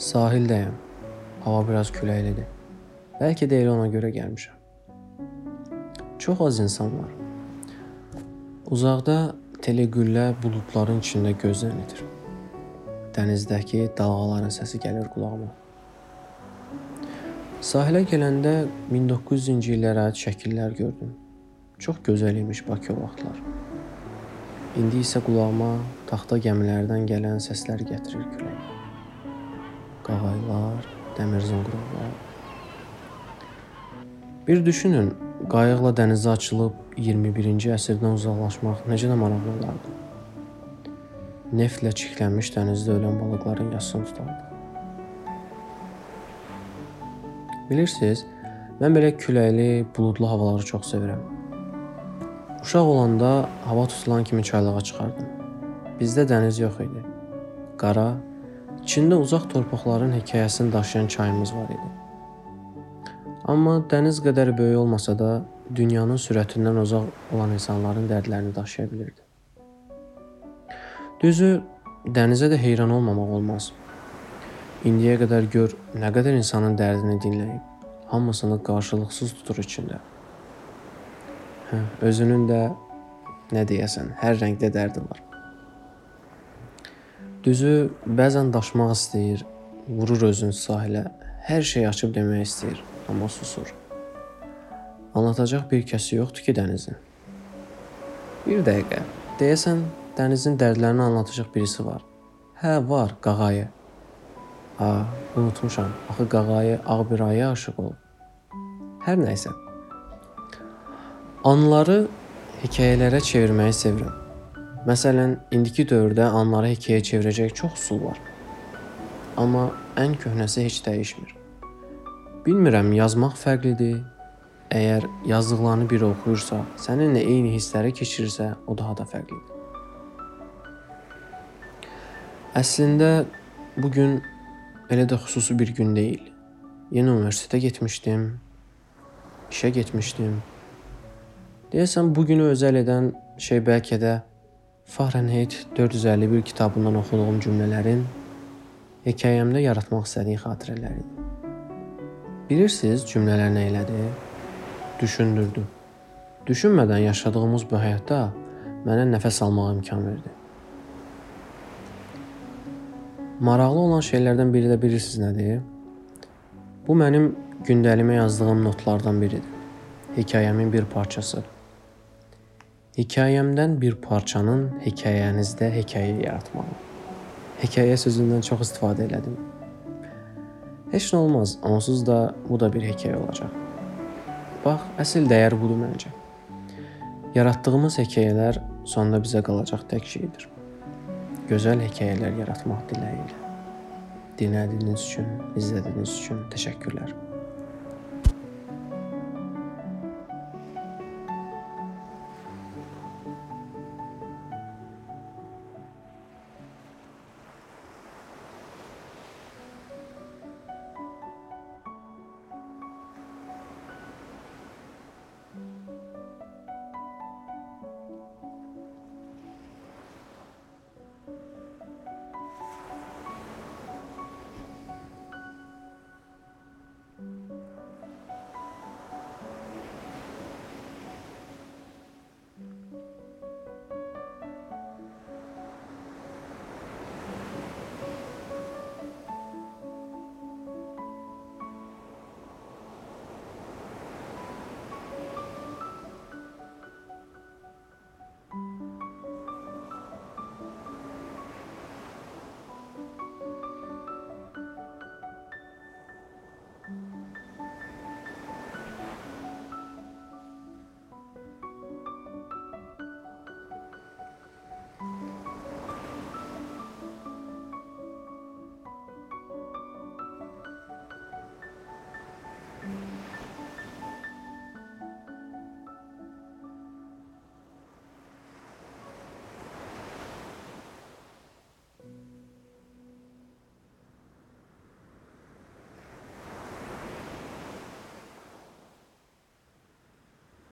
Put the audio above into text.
Sahildəyəm. Hava biraz küləklidir. Bəlkə də elə ona görə gəlmişəm. Çox az insan var. Uzaqda telegüllə buludların içində gözdən itir. Dənizdəki dalğaların səsi gəlir qulağıma. Sahilə gələndə 1900-cü illərə aid şəkillər gördüm. Çox gözəl imiş Bakı o vaxtlar. İndi isə qulağıma taxta gəmilərdən gələn səslər gətirir külək. Qağaylar, dəmir zınqırovlar. Bir düşünün, qayıqla dənizə açılıb 21-ci əsrdən uzaqlaşmaq necə də maraqlı olardı. Neftlə çirklənmiş dənizdə ölən balıqların yasını tutardı. Bilirsiniz, mən belə küləkli, buludlu havaları çox sevirəm. Uşaq olanda hava tutulan kimi çaylığa çıxardım. Bizdə dəniz yox idi. Qara, içində uzaq torpaqların hekayəsini daşıyan çayımız var idi. Amma dəniz qədər böyük olmasa da, dünyanın sürətindən uzaq olan insanların dərdlərini daşıya bilirdi. Düzü, dənizə də heyran olmamaq olmaz. İndiyə qədər gör nə qədər insanın dərdini dinləyib, hamısını qarşılıqsız tutur içində. Hə, özünün də nə deyəsən, hər rəngdə dərdi var. Düzü, bəzən daşmaq istəyir, vurur özünü sahilə, hər şey açıb demək istəyir, amma susur. Anlatacaq bir kəsi yoxdur ki, dənizin. Bir dəqiqə. Deyəsən, dənizin dərdlərini anlatacaq birisi var. Hə, var, qağayı. Ha, unutmuşam. Axı qağayı Ağbiraya aşiq olub. Hər nəysə. Anları hekayələrə çevirməyi sevirəm. Məsələn, indiki dövrdə anları hekayəyə çevirəcək çox üsul var. Amma ən köhnəsi heç dəyişmir. Bilmirəm, yazmaq fərqlidir. Əgər yazdıqlarını biri oxuyursa, səninlə eyni hissləri keçirirsə, o daha da fərqlidir. Əslində bu gün Elə də xüsusi bir gün deyil. Yeni universitetə getmişdim. İşə getmişdim. Deyəsən bu günü özəl edən şey bəlkə də Fahrenheit 451 kitabından oxuduğum cümlələrin hekayəmdə yaratmaq istədiyim xatirələridir. Bilirsiniz cümlələr nə elədi? Düşündürdü. Düşünmədən yaşadığımız bu həyatda mənə nəfəs almağa imkan verdi. Maraqlı olan şeylərdən biri də bilirsiniz nədir? Bu mənim gündəlimə yazdığım notlardan biridir. Hekayəmin bir parçası. Hekayəmdən bir parçanın hekayənizdə hekayə yaratmağı. Hekayə sözündən çox istifadə elədim. Heç nə olmaz, onsuz da bu da bir hekayə olacaq. Bax, əsl dəyər budur məncə. Yaratdığımız hekayələr sonda bizə qalacaq tək şeydir gözəl hekayələr yaratmaq diləyi ilə. Dinlədiyiniz üçün, izlədiyiniz üçün təşəkkürlər.